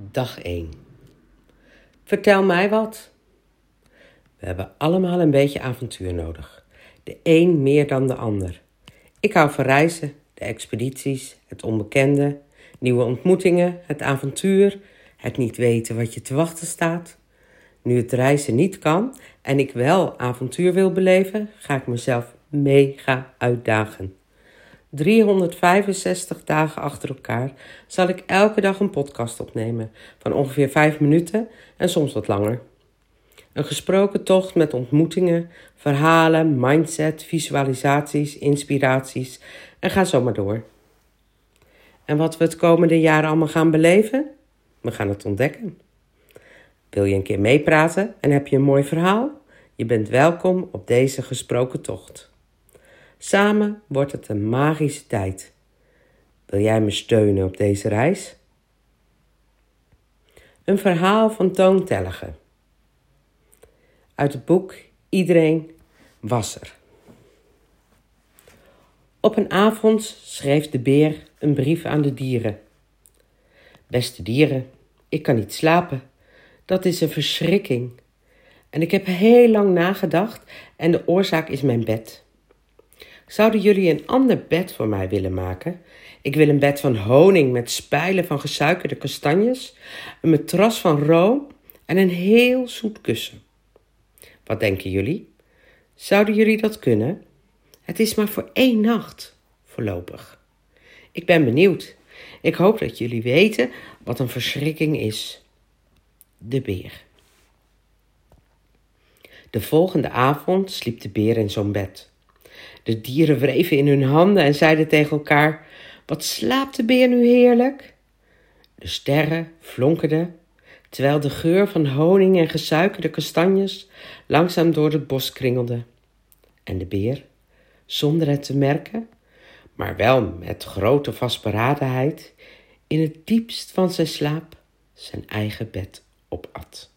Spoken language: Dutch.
Dag 1. Vertel mij wat. We hebben allemaal een beetje avontuur nodig. De een meer dan de ander. Ik hou van reizen, de expedities, het onbekende, nieuwe ontmoetingen, het avontuur, het niet weten wat je te wachten staat. Nu het reizen niet kan en ik wel avontuur wil beleven, ga ik mezelf mega uitdagen. 365 dagen achter elkaar zal ik elke dag een podcast opnemen van ongeveer 5 minuten en soms wat langer. Een gesproken tocht met ontmoetingen, verhalen, mindset, visualisaties, inspiraties en ga zo maar door. En wat we het komende jaar allemaal gaan beleven? We gaan het ontdekken. Wil je een keer meepraten en heb je een mooi verhaal? Je bent welkom op deze gesproken tocht. Samen wordt het een magische tijd. Wil jij me steunen op deze reis? Een verhaal van Toon Tellige. Uit het boek Iedereen was er. Op een avond schreef de beer een brief aan de dieren. Beste dieren, ik kan niet slapen. Dat is een verschrikking. En ik heb heel lang nagedacht en de oorzaak is mijn bed. Zouden jullie een ander bed voor mij willen maken? Ik wil een bed van honing met spijlen van gesuikerde kastanjes, een matras van room en een heel zoet kussen. Wat denken jullie? Zouden jullie dat kunnen? Het is maar voor één nacht, voorlopig. Ik ben benieuwd. Ik hoop dat jullie weten wat een verschrikking is. De beer. De volgende avond sliep de beer in zo'n bed. De dieren wreven in hun handen en zeiden tegen elkaar: Wat slaapt de beer nu heerlijk? De sterren flonkerden, terwijl de geur van honing en gesuikerde kastanjes langzaam door het bos kringelde. En de beer, zonder het te merken, maar wel met grote vastberadenheid, in het diepst van zijn slaap zijn eigen bed opat.